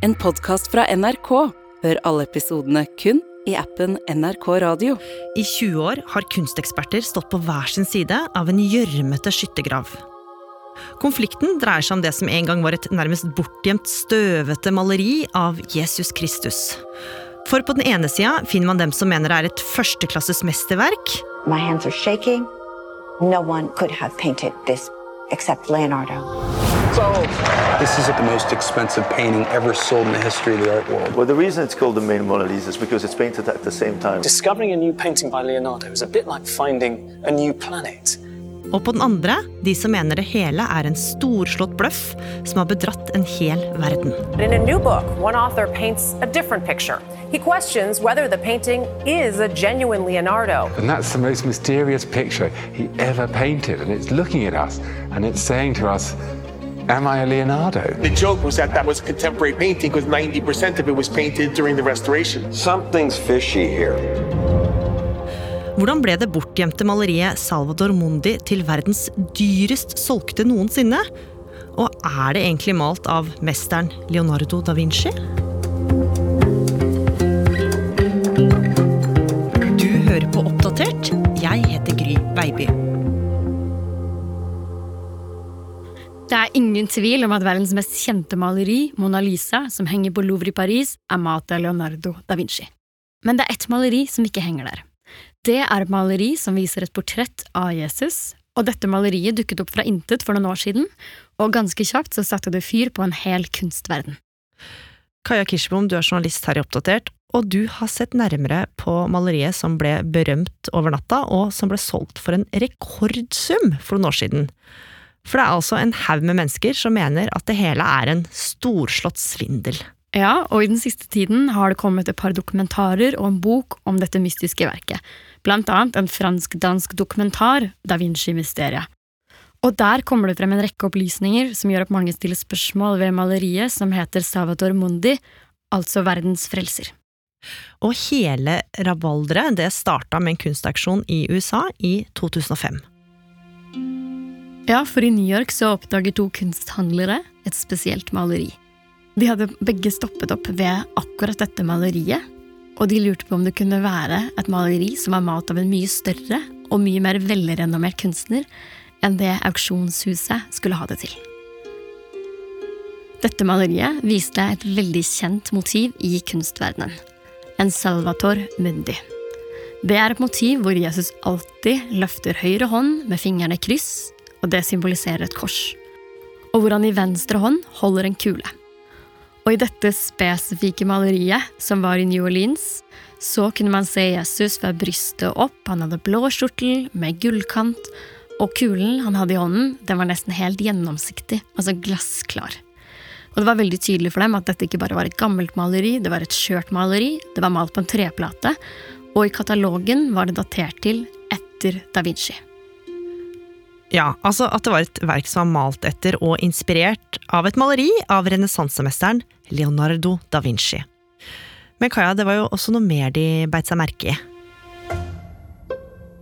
En podkast fra NRK. Hør alle episodene kun i appen NRK Radio. I 20 år har kunsteksperter stått på hver sin side av en gjørmete skyttergrav. Konflikten dreier seg om det som en gang var et nærmest bortgjemt, støvete maleri av Jesus Kristus. For på den ene sida finner man dem som mener det er et førsteklasses mesterverk. My hands are shaking. No one could have painted this except Leonardo. This is the most expensive painting ever sold in the history of the art world. Well, the reason it's called the main Mona Lisa is because it's painted at the same time. Discovering a new painting by Leonardo is a bit like finding a new planet. Og på den andre de som mener det hele er en storslått bløff som har bedratt en hel verden. In a new book, one author paints a different picture. He questions whether the painting is a genuine Leonardo. And that's the most mysterious picture he ever painted. And it's looking at us and it's saying to us, Am I a Leonardo? The joke was that that was a contemporary painting because 90% of it was painted during the restoration. Something's fishy here. Hvordan ble det bortgjemte maleriet Salvador Mundi til verdens dyrest solgte noensinne? Og er det egentlig malt av mesteren Leonardo da Vinci? Det er ingen tvil om at verdens mest kjente maleri, Mona Lisa, som henger på Louvre i Paris, er malt av Leonardo da Vinci. Men det er ett maleri som ikke henger der. Det er et maleri som viser et portrett av Jesus, og dette maleriet dukket opp fra intet for noen år siden, og ganske kjapt så satte det fyr på en hel kunstverden. Kaja Kirsebom, du er journalist her i Oppdatert, og du har sett nærmere på maleriet som ble berømt over natta, og som ble solgt for en rekordsum for noen år siden. For det er altså en haug med mennesker som mener at det hele er en storslått svindel. Ja, og i den siste tiden har det kommet et par dokumentarer og en bok om dette mystiske verket, blant annet en fransk-dansk dokumentar, Da Vinci-mysteriet. Og der kommer det frem en rekke opplysninger som gjør at mange stiller spørsmål ved maleriet som heter Salvator Mundi, altså verdens frelser. Og hele rabalderet det starta med en kunstaksjon i USA i 2005. Ja, for i New York så oppdager to kunsthandlere et spesielt maleri. De hadde begge stoppet opp ved akkurat dette maleriet, og de lurte på om det kunne være et maleri som var malt av en mye større og mye mer velrenommert kunstner enn det auksjonshuset skulle ha det til. Dette maleriet viste et veldig kjent motiv i kunstverdenen. En Salvator Mundi. Det er et motiv hvor Jesus alltid løfter høyre hånd med fingrene i kryss, og det symboliserer et kors. Og hvor han i venstre hånd holder en kule. Og i dette spesifikke maleriet, som var i New Orleans, så kunne man se Jesus fra brystet opp, han hadde blå skjortel med gullkant, og kulen han hadde i hånden, den var nesten helt gjennomsiktig, altså glassklar. Og det var veldig tydelig for dem at dette ikke bare var et gammelt maleri, det var et skjørt maleri, det var malt på en treplate, og i katalogen var det datert til etter da Vinci. Ja, altså at det var et verk som var malt etter og inspirert av et maleri av renessansemesteren Leonardo da Vinci. Men Kaja, det var jo også noe mer de beit seg merke i.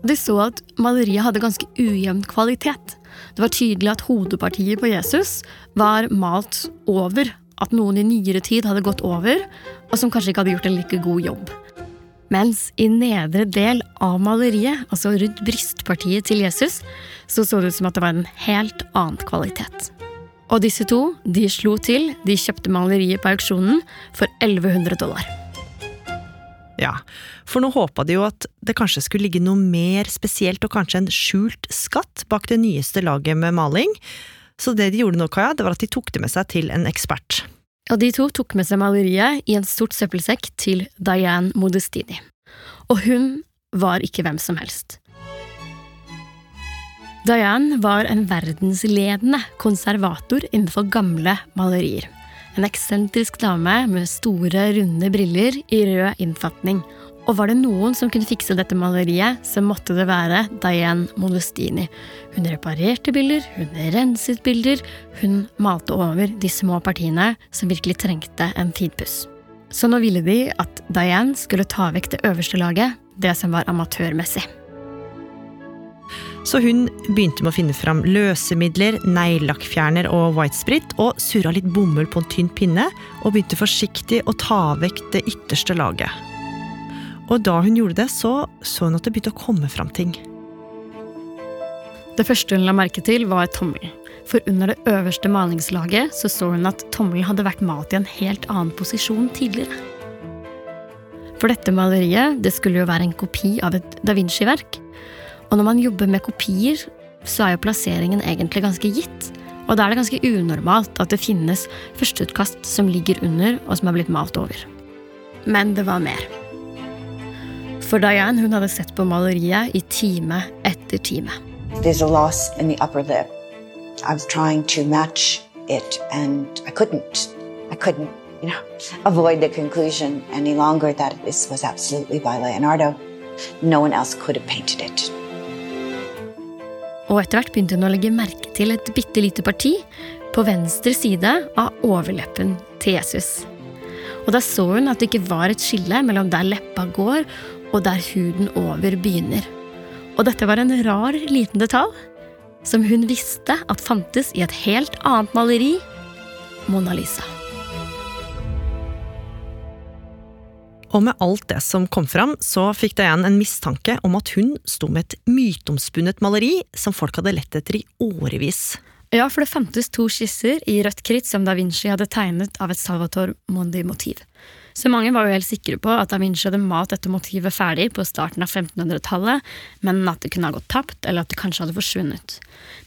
De så at maleriet hadde ganske ujevn kvalitet. Det var tydelig at hodepartiet på Jesus var malt over, at noen i nyere tid hadde gått over, og som kanskje ikke hadde gjort en like god jobb. Mens i nedre del av maleriet, altså rundt brystpartiet til Jesus, så så det ut som at det var en helt annen kvalitet. Og disse to de slo til, de kjøpte maleriet på auksjonen for 1100 dollar. Ja, for nå håpa de jo at det kanskje skulle ligge noe mer spesielt og kanskje en skjult skatt bak det nyeste laget med maling, så det de gjorde nå, Kaja, det var at de tok det med seg til en ekspert. Og de to tok med seg maleriet i en stort søppelsekk til Diane Modestini. Og hun var ikke hvem som helst. Diane var en verdensledende konservator innenfor gamle malerier. En eksentrisk dame med store, runde briller i rød innfatning. Og var det noen som kunne fikse dette maleriet, så måtte det være Diane Molestini. Hun reparerte bilder, hun renset bilder, hun malte over de små partiene som virkelig trengte en finpuss. Så nå ville de at Diane skulle ta vekk det øverste laget, det som var amatørmessig. Så hun begynte med å finne fram løsemidler, neglelakkfjerner og whitesprit, og surra litt bomull på en tynn pinne, og begynte forsiktig å ta vekk det ytterste laget. Og da hun gjorde det, så så hun at det begynte å komme fram ting. Det første hun la merke til, var tommelen. For under det øverste malingslaget så, så hun at tommelen hadde vært malt i en helt annen posisjon tidligere. For dette maleriet det skulle jo være en kopi av et da Vinci-verk. Og når man jobber med kopier, så er jo plasseringen egentlig ganske gitt. Og da er det ganske unormalt at det finnes førsteutkast som ligger under, og som er blitt malt over. Men det var mer. For Diane hun hadde sett på maleriet i time etter time. There's a loss in the upper lip. I was trying to match it, and I couldn't. I couldn't, you know, avoid the conclusion any longer that this was absolutely by Leonardo. No one else could have painted it. Og etter hvert begynte hun å legge merke til et bitte lite parti på venstre side av overleppen til Jesus. Og da så hun at det ikke var et skille mellom der leppa går, og der huden over begynner. Og dette var en rar liten detalj som hun visste at fantes i et helt annet maleri Mona Lisa. Og med alt det som kom fram, så fikk Diane en mistanke om at hun sto med et myteomspunnet maleri som folk hadde lett etter i årevis. Ja, for det fantes to skisser i rødt kritt som da Vinci hadde tegnet av et Salvator Mondi-motiv. Så mange var jo helt sikre på at da Vinci hadde malt dette motivet ferdig på starten av 1500-tallet, men at det kunne ha gått tapt, eller at det kanskje hadde forsvunnet.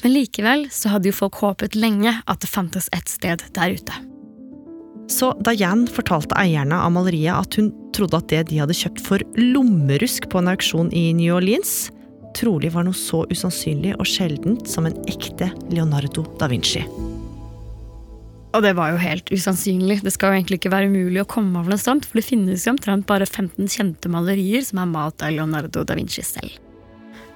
Men likevel så hadde jo folk håpet lenge at det fantes et sted der ute. Så Diane fortalte eierne av maleriet at hun trodde at det de hadde kjøpt for lommerusk på en auksjon i New Orleans, trolig var noe så usannsynlig og sjeldent som en ekte Leonardo da Vinci. Og det var jo helt usannsynlig. Det skal jo egentlig ikke være umulig å komme av noe sånt, for det finnes jo omtrent bare 15 kjente malerier som er malt av Leonardo da Vinci selv.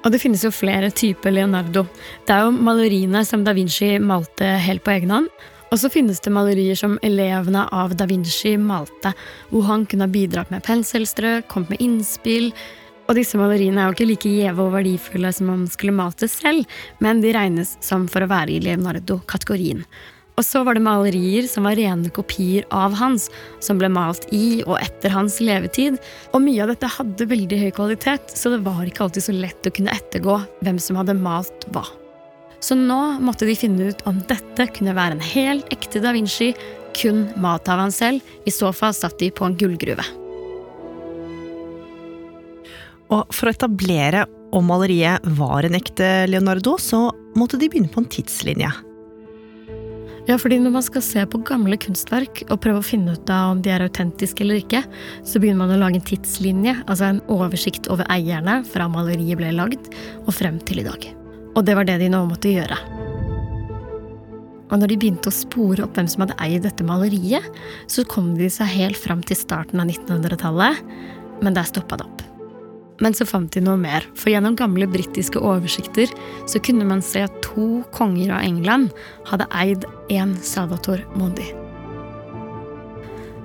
Og det finnes jo flere typer Leonardo. Det er jo maleriene som da Vinci malte helt på egen hånd. Og så finnes det malerier som elevene av da Vinci malte, hvor han kunne ha bidratt med penselstrøk, kommet med innspill. Og disse maleriene er jo ikke like gjeve og verdifulle som om man skulle malt det selv, men de regnes som for å være i Leonardo-kategorien. Og så var det malerier som var rene kopier av hans, som ble malt i og etter hans levetid. Og mye av dette hadde veldig høy kvalitet, så det var ikke alltid så lett å kunne ettergå hvem som hadde malt hva. Så nå måtte de finne ut om dette kunne være en helt ekte da Vinci, kun malt av han selv. I så fall satt de på en gullgruve. Og for å etablere om maleriet var en ekte Leonardo, så måtte de begynne på en tidslinje. Ja, fordi når man skal se på gamle kunstverk og prøve å finne ut av om de er autentiske eller ikke, så begynner man å lage en tidslinje, altså en oversikt over eierne fra maleriet ble lagd og frem til i dag. Og det var det de nå måtte gjøre. Og når de begynte å spore opp hvem som hadde eid dette maleriet, så kom de seg helt fram til starten av 1900-tallet, men der stoppa det opp. Men så fant de noe mer, for gjennom gamle britiske oversikter så kunne man se at to konger av England hadde eid én Salvator Mundi.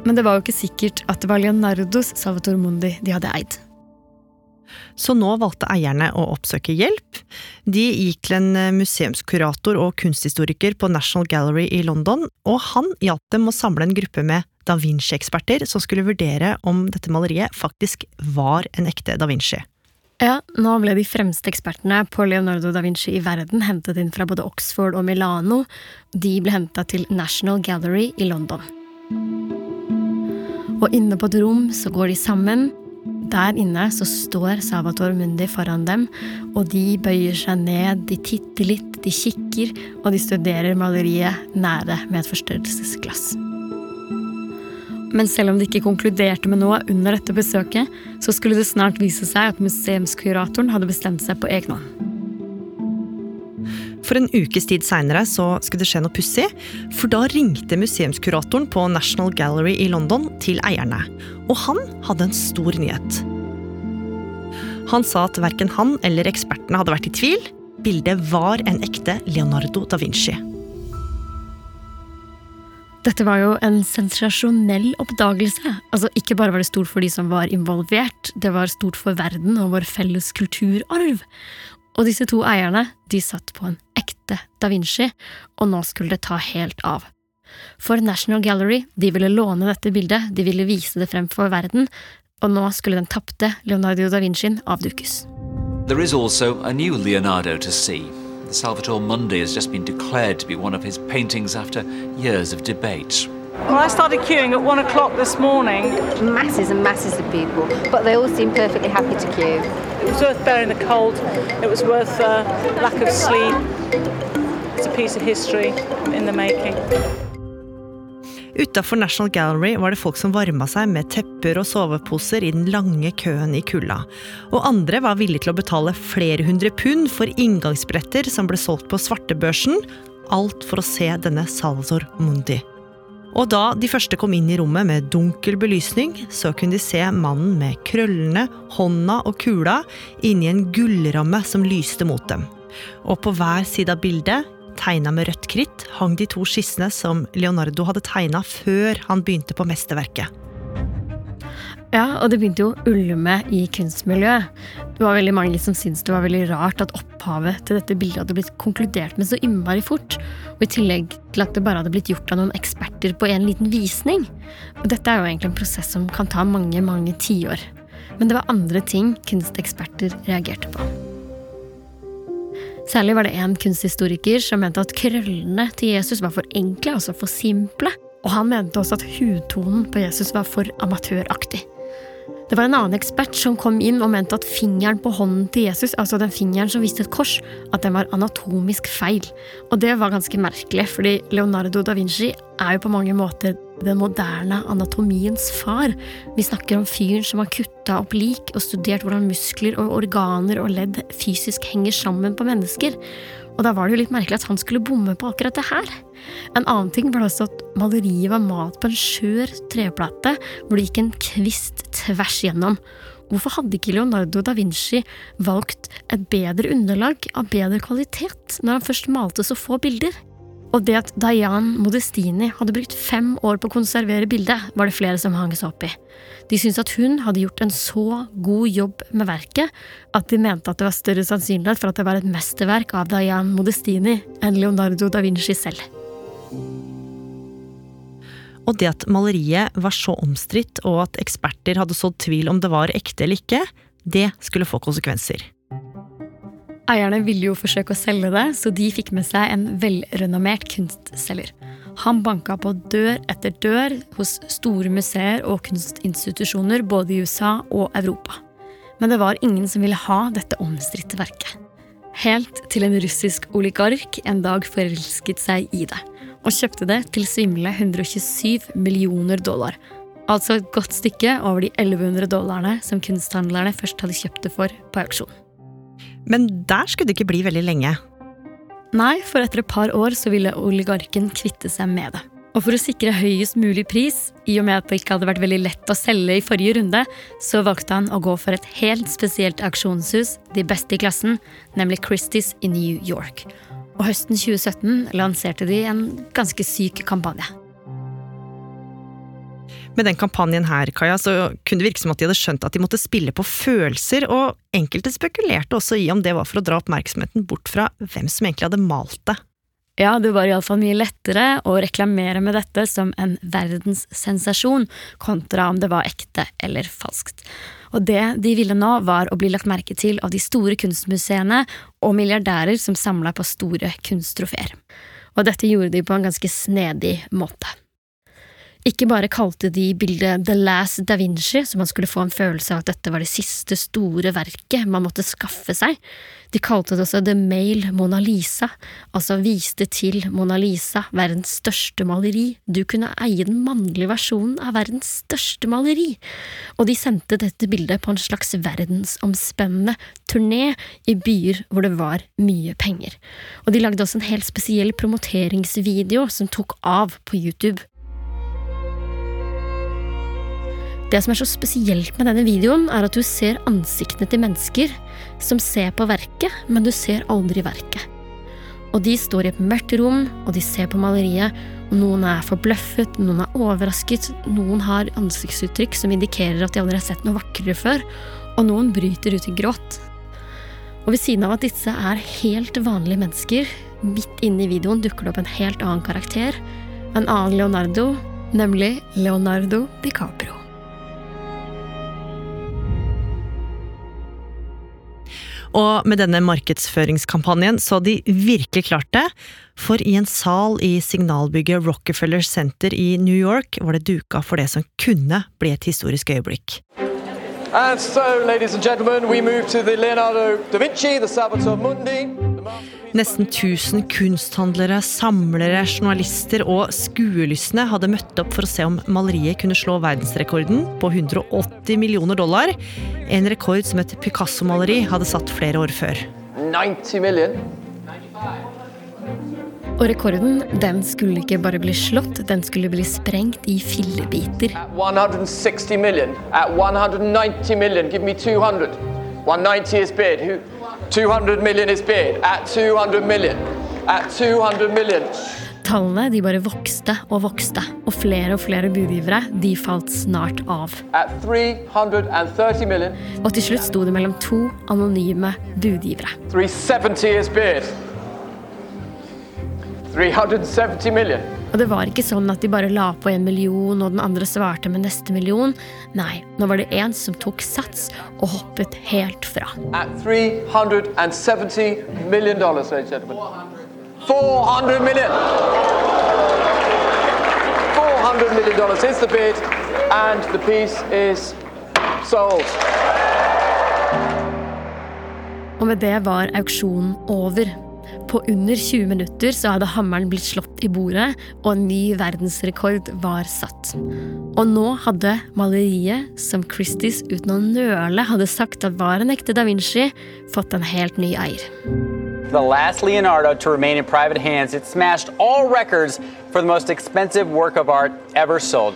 Men det var jo ikke sikkert at det var Leonardos Salvator Mundi de hadde eid. Så nå valgte eierne å oppsøke hjelp. De gikk til en museumskurator og kunsthistoriker på National Gallery i London, og han hjalp dem å samle en gruppe med da Vinci-eksperter som skulle vurdere om dette maleriet faktisk var en ekte da Vinci. Ja, nå ble de fremste ekspertene på Leonardo da Vinci i verden hentet inn fra både Oxford og Milano. De ble henta til National Gallery i London. Og inne på et rom så går de sammen. Der inne så står Salvator Mundi foran dem, og de bøyer seg ned, de titter litt, de kikker, og de studerer maleriet nære med et forstørrelsesglass. Men selv om de ikke konkluderte med noe under dette besøket, så skulle det snart vise seg at museumskuratoren hadde bestemt seg på egen hånd. For en ukes tid seinere skulle det skje noe pussig, for da ringte museumskuratoren på National Gallery i London til eierne. Og han hadde en stor nyhet. Han sa at verken han eller ekspertene hadde vært i tvil. Bildet var en ekte Leonardo da Vinci. Dette var jo en sensasjonell oppdagelse. Altså, ikke bare var det stort for de som var involvert, det var stort for verden og vår felles kulturarv. Og disse to eierne de satt på en ekte da Vinci, og nå skulle det ta helt av. For National Gallery de ville låne dette bildet, de ville vise det frem for verden, og nå skulle den tapte Leonardo da Vincien avdukes. There is also a new Leonardo to see. Salvatore Mundi has just been declared to be one of his paintings after years of debate. Well, I started queuing at one o'clock this morning. Masses and masses of people, but they all seemed perfectly happy to queue. It was worth bearing the cold. It was worth uh, lack of sleep. It's a piece of history in the making. Utafor National Gallery var det folk som varma seg med tepper og soveposer i den lange køen i kulda. Og andre var villige til å betale flere hundre pund for inngangsbretter som ble solgt på svartebørsen. Alt for å se denne Salzor Mundi. Og da de første kom inn i rommet med dunkel belysning, så kunne de se mannen med krøllene, hånda og kula inni en gullramme som lyste mot dem. Og på hver side av bildet tegna med rødt kritt, hang de to skissene som Leonardo hadde tegna før han begynte på mesterverket. Ja, og det begynte jo å ulme i kunstmiljøet. Det var veldig mange som syntes det var veldig rart at opphavet til dette bildet hadde blitt konkludert med så innmari fort, og i tillegg til at det bare hadde blitt gjort av noen eksperter på en liten visning. Og dette er jo egentlig en prosess som kan ta mange, mange tiår. Men det var andre ting kunsteksperter reagerte på. Særlig var det en kunsthistoriker som mente at krøllene til Jesus var for enkle, altså for simple. Og han mente også at hudtonen på Jesus var for amatøraktig. Det var en annen ekspert som kom inn og mente at fingeren på hånden til Jesus, altså den fingeren som viste et kors, at den var anatomisk feil. Og det var ganske merkelig, fordi Leonardo da Vinci er jo på mange måter den moderne anatomiens far. Vi snakker om fyren som har kutta opp lik og studert hvordan muskler og organer og ledd fysisk henger sammen på mennesker. Og da var det jo litt merkelig at han skulle bomme på akkurat det her. En annen ting var også at maleriet var malt på en skjør treplate hvor det gikk en kvist tvers gjennom. Hvorfor hadde ikke Leonardo da Vinci valgt et bedre underlag av bedre kvalitet når han først malte så få bilder? Og det at Diane Modestini hadde brukt fem år på å konservere bildet, var det flere som hang seg opp i. De syntes at hun hadde gjort en så god jobb med verket at de mente at det var større sannsynlighet for at det var et mesterverk av Diane Modestini enn Leonardo da Vinci selv. Og det at maleriet var så omstridt, og at eksperter hadde sådd tvil om det var ekte eller ikke, det skulle få konsekvenser. Eierne ville jo forsøke å selge det, så de fikk med seg en velrenommert kunstselger. Han banka på dør etter dør hos store museer og kunstinstitusjoner både i USA og Europa. Men det var ingen som ville ha dette omstridte verket. Helt til en russisk oligark en dag forelsket seg i det og kjøpte det til svimle 127 millioner dollar. Altså et godt stykke over de 1100 dollarene som kunsthandlerne først hadde kjøpt det for på auksjon. Men der skulle det ikke bli veldig lenge. Nei, for etter et par år så ville oligarken kvitte seg med det. Og for å sikre høyest mulig pris, i og med at det ikke hadde vært veldig lett å selge i forrige runde, så valgte han å gå for et helt spesielt auksjonshus, de beste i klassen, nemlig Christies i New York. Og høsten 2017 lanserte de en ganske syk kampanje. Med den kampanjen her, Kaja, så kunne det virke som at de hadde skjønt at de måtte spille på følelser, og enkelte spekulerte også i om det var for å dra oppmerksomheten bort fra hvem som egentlig hadde malt det. Ja, det var iallfall mye lettere å reklamere med dette som en verdenssensasjon, kontra om det var ekte eller falskt. Og det de ville nå, var å bli lagt merke til av de store kunstmuseene og milliardærer som samla på store kunsttrofeer. Og dette gjorde de på en ganske snedig måte. Ikke bare kalte de bildet The Last Da Vinci, så man skulle få en følelse av at dette var det siste store verket man måtte skaffe seg, de kalte det også The Male Mona Lisa, altså viste til Mona Lisa, verdens største maleri, du kunne eie den mannlige versjonen av verdens største maleri, og de sendte dette bildet på en slags verdensomspennende turné i byer hvor det var mye penger, og de lagde også en helt spesiell promoteringsvideo som tok av på YouTube. Det som er så spesielt med denne videoen, er at du ser ansiktene til mennesker som ser på verket, men du ser aldri verket. Og de står i et mørkt rom, og de ser på maleriet, og noen er forbløffet, noen er overrasket, noen har ansiktsuttrykk som indikerer at de aldri har sett noe vakrere før, og noen bryter ut i gråt. Og ved siden av at disse er helt vanlige mennesker, midt inne i videoen dukker det opp en helt annen karakter. En annen Leonardo, nemlig Leonardo DiCaprio. Og med denne markedsføringskampanjen så de virkelig klart det, for i en sal i signalbygget Rockefeller Center i New York var det duka for det som kunne bli et historisk øyeblikk. And so, ladies and gentlemen, we move to the Leonardo da Vinci, the Salvator Mundi. Nesten 1000 kunsthandlere, samlere, journalister og skuelystne hadde møtt opp for å se om maleriet kunne slå verdensrekorden på 180 millioner dollar. En rekord som et Picasso-maleri hadde satt flere år før. 90 million. Og rekorden den skulle ikke bare bli slått, den skulle bli sprengt i fillebiter. 160 million. At 190 million, give me 200. 190 is bid. Who? 200 million is bid. At 200 million. At 200 million. Tallene de bare vokste og vokste, og flere og flere budgivere de falt snart av. At 330 million. Og til slutt sto det mellom to anonyme budgivere. 370 is bid. 370 million. Og det var ikke sånn at de bare la på en million, og den andre svarte med neste million. Nei, nå var det en som tok sats og hoppet helt fra. At 370 million dollars, ladies and gentlemen. 400 million. 400 million dollars is the bid, and the piece is sold. Og med det var auksjonen over. På under 20 minutter så hadde hammeren blitt slått i bordet, og en ny verdensrekord var satt. Og nå hadde maleriet, som Christies uten å nøle hadde sagt at var en ekte da Vinci, fått en helt ny eier. The last Leonardo to remain in private hands, it smashed all records for the most expensive work of art ever sold.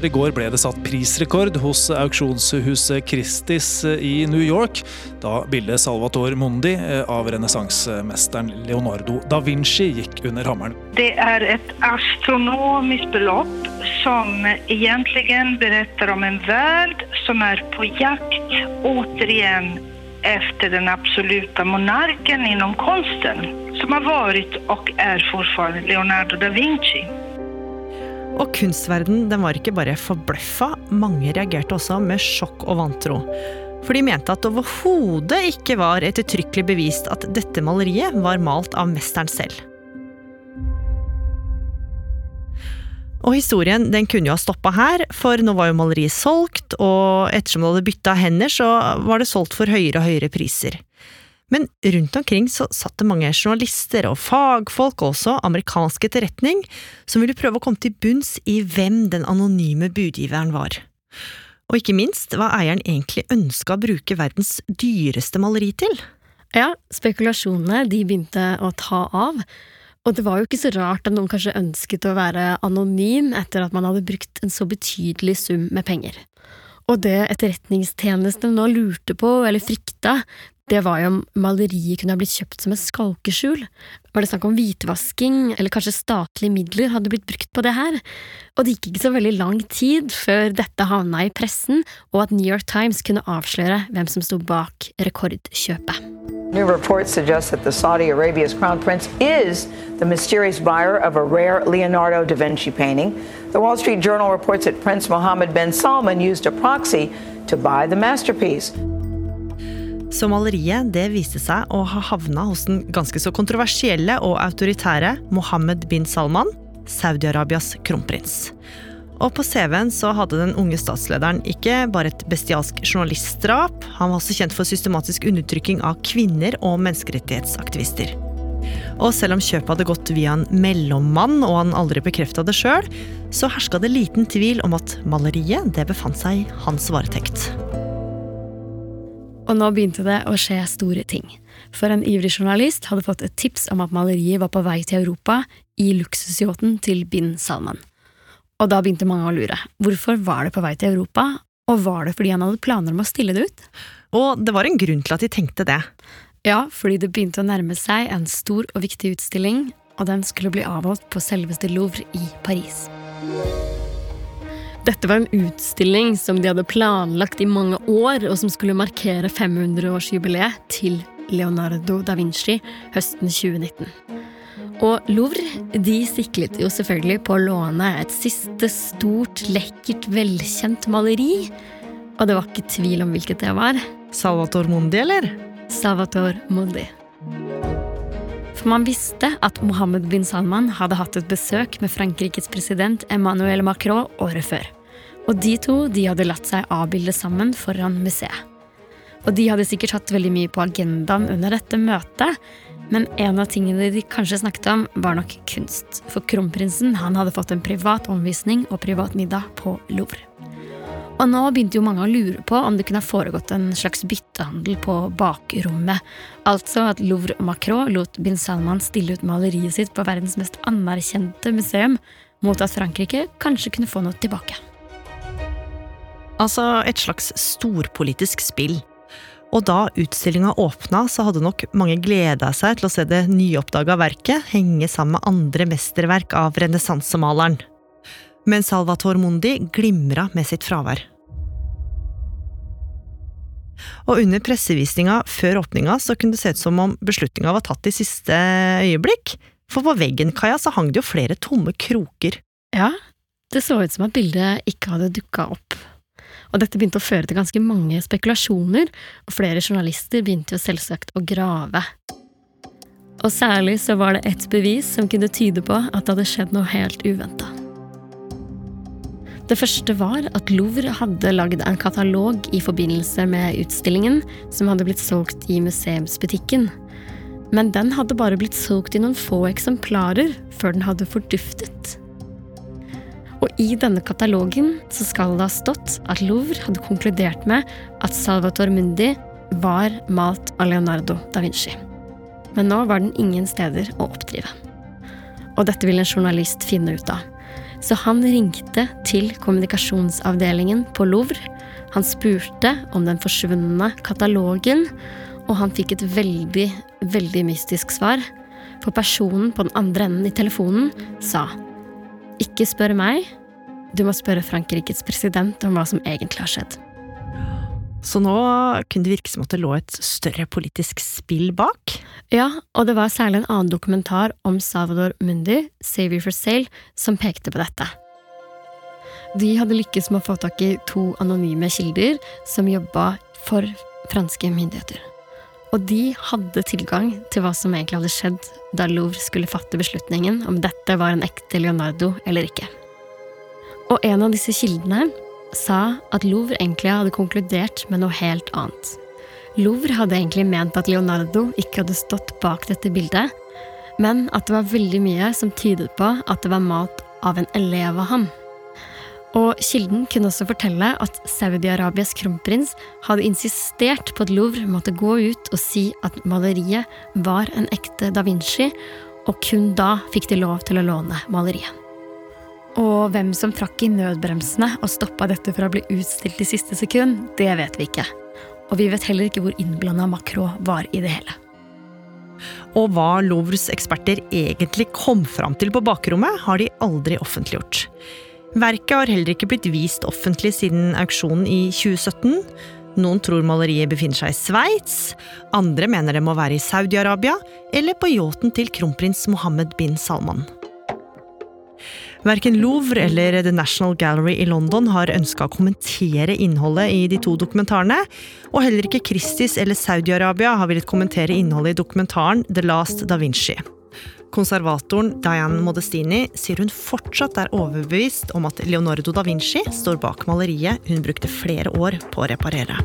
I går ble det satt prisrekord hos auksjonshuset Christies i New York, da bildet Salvator Mundi av renessansemesteren Leonardo da Vinci gikk under hammeren. Det er et astronomisk belopp som egentlig beretter om en verden som er på jakt återigen efter den absoluta monarken inom konsten, som har vært og er fortsatt Leonardo da Vinci. Og kunstverden den var ikke bare forbløffa, mange reagerte også med sjokk og vantro. For de mente at det overhodet ikke var ettertrykkelig bevist at dette maleriet var malt av mesteren selv. Og historien den kunne jo ha stoppa her, for nå var jo maleriet solgt, og ettersom det hadde bytta hender, så var det solgt for høyere og høyere priser. Men rundt omkring så satt det mange journalister og fagfolk, og også amerikansk etterretning, som ville prøve å komme til bunns i hvem den anonyme budgiveren var. Og ikke minst hva eieren egentlig ønska å bruke verdens dyreste maleri til. Ja, spekulasjonene de begynte å ta av. Og det var jo ikke så rart at noen kanskje ønsket å være anonym etter at man hadde brukt en så betydelig sum med penger. Og det etterretningstjenestene nå lurte på, eller frykta, det var jo om maleriet kunne ha blitt kjøpt som et skalkeskjul. Var det snakk om hvitvasking, eller kanskje statlige midler hadde blitt brukt på det her? Og det gikk ikke så veldig lang tid før dette havna i pressen, og at New York Times kunne avsløre hvem som sto bak rekordkjøpet. New reports suggest that the Saudi Arabia's crown prince is the mysterious buyer of a rare Leonardo da Vinci painting. The Wall Street Journal reports that Prince Mohammed bin Salman used a proxy to buy the masterpiece. Så maleriet det viste seg å ha havna hos den ganske så kontroversielle og autoritære Mohammed bin Salman, Saudi-Arabias kronprins. Og på CV-en så hadde den unge statslederen ikke bare et bestialsk journalistdrap, han var også kjent for systematisk undertrykking av kvinner og menneskerettighetsaktivister. Og selv om kjøpet hadde gått via en mellommann, og han aldri bekrefta det sjøl, så herska det liten tvil om at maleriet det befant seg i hans varetekt. Og nå begynte det å skje store ting. For en ivrig journalist hadde fått et tips om at maleriet var på vei til Europa i luksusyachten til bin Salman. Og da begynte mange å lure. Hvorfor var det på vei til Europa, og var det fordi han hadde planer om å stille det ut? Og det var en grunn til at de tenkte det. Ja, fordi det begynte å nærme seg en stor og viktig utstilling, og den skulle bli avholdt på selveste Louvre i Paris. Dette var en utstilling som de hadde planlagt i mange år, og som skulle markere 500-årsjubileet til Leonardo da Vinci høsten 2019. Og Louvre de siklet jo selvfølgelig på å låne et siste stort, lekkert, velkjent maleri. Og det var ikke tvil om hvilket det var. Salvator Mundi, eller? Salvator Mundi. For man visste at Mohammed bin Salman hadde hatt et besøk med Frankrikes president Emmanuel Macron året før. Og de to de hadde latt seg avbilde sammen foran museet. Og de hadde sikkert hatt veldig mye på agendaen under dette møtet, men en av tingene de kanskje snakket om, var nok kunst. For kronprinsen han hadde fått en privat omvisning og privat middag på Louvre. Og nå begynte jo mange å lure på om det kunne ha foregått en slags byttehandel på bakrommet. Altså at Louvre og Macron lot bin Salman stille ut maleriet sitt på verdens mest anerkjente museum, mot at Frankrike kanskje kunne få noe tilbake. Altså et slags storpolitisk spill. Og da utstillinga åpna, så hadde nok mange gleda seg til å se det nyoppdaga verket henge sammen med andre mesterverk av renessansemaleren. Men Salvator Mundi glimra med sitt fravær. Og under pressevisninga før åpninga så kunne det se ut som om beslutninga var tatt i siste øyeblikk, for på veggen Kaja, så hang det jo flere tomme kroker. Ja, det så ut som at bildet ikke hadde dukka opp. Og dette begynte å føre til ganske mange spekulasjoner, og flere journalister begynte jo selvsagt å grave. Og særlig så var det ett bevis som kunne tyde på at det hadde skjedd noe helt uventa. Det første var at Louvre hadde lagd en katalog i forbindelse med utstillingen, som hadde blitt solgt i museumsbutikken. Men den hadde bare blitt solgt i noen få eksemplarer før den hadde forduftet. Og i denne katalogen så skal det ha stått at Louvre hadde konkludert med at Salvator Mundi var malt av Leonardo da Vinci. Men nå var den ingen steder å oppdrive. Og dette ville en journalist finne ut av. Så han ringte til kommunikasjonsavdelingen på Louvre. Han spurte om den forsvunne katalogen, og han fikk et veldig, veldig mystisk svar. For personen på den andre enden i telefonen sa ikke spør meg. Du må spørre Frankrikes president om hva som egentlig har skjedd. Så nå kunne det virke som at det lå et større politisk spill bak? Ja, og det var særlig en annen dokumentar om Salvador Mundi, Savior for Sale, som pekte på dette. De hadde lykkes med å få tak i to anonyme kilder som jobba for franske myndigheter. Og de hadde tilgang til hva som egentlig hadde skjedd da Louvre skulle fatte beslutningen om dette var en ekte Leonardo eller ikke. Og en av disse kildene sa at Louvre egentlig hadde konkludert med noe helt annet. Louvre hadde egentlig ment at Leonardo ikke hadde stått bak dette bildet, men at det var veldig mye som tydet på at det var malt av en elev av ham. Og kilden kunne også fortelle at Saudi-Arabias kronprins hadde insistert på at Louvre måtte gå ut og si at maleriet var en ekte da Vinci, og kun da fikk de lov til å låne maleriet. Og hvem som trakk i nødbremsene og stoppa dette fra å bli utstilt i siste sekund, det vet vi ikke. Og vi vet heller ikke hvor innblanda Macron var i det hele. Og hva Louvres eksperter egentlig kom fram til på bakrommet, har de aldri offentliggjort. Verket har heller ikke blitt vist offentlig siden auksjonen i 2017. Noen tror maleriet befinner seg i Sveits, andre mener det må være i Saudi-Arabia eller på yachten til kronprins Mohammed bin Salman. Verken Louvre eller The National Gallery i London har ønska å kommentere innholdet i de to dokumentarene, og heller ikke Christies eller Saudi-Arabia har villet kommentere innholdet i dokumentaren The Last Da Vinci. Konservatoren Diane Modestini sier hun fortsatt er overbevist om at Leonardo da Vinci står bak maleriet hun brukte flere år på å reparere.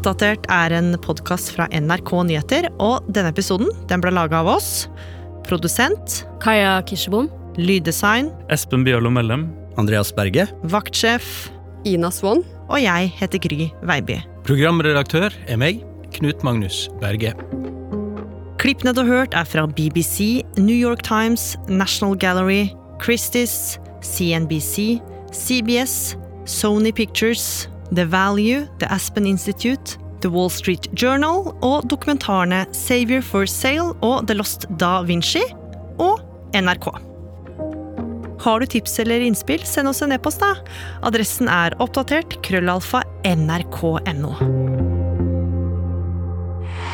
Oppdatert er en podkast fra NRK Nyheter, og denne episoden den ble laga av oss. Produsent Kaja Kirsebom. Lyddesign Espen Bjørlo Mellem. Andreas Berge. Vaktsjef Ina Swann. Og jeg heter Gry Veiby. Programredaktør er meg, Knut Magnus Berge. Klippene du har hørt, er fra BBC, New York Times, National Gallery, Christies, CNBC, CBS, Sony Pictures, The Value, The Aspen Institute, The Wall Street Journal og dokumentarene Savior for Sale og The Lost Da Vinci og NRK. Har du tips eller innspill, send oss en e-post, da. Adressen er oppdatert krøllalfa nrk.no.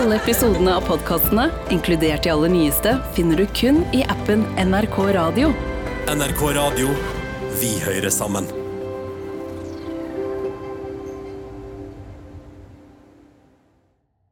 Alle episodene av podkastene, inkludert de aller nyeste, finner du kun i appen NRK Radio. NRK Radio. Vi hører sammen.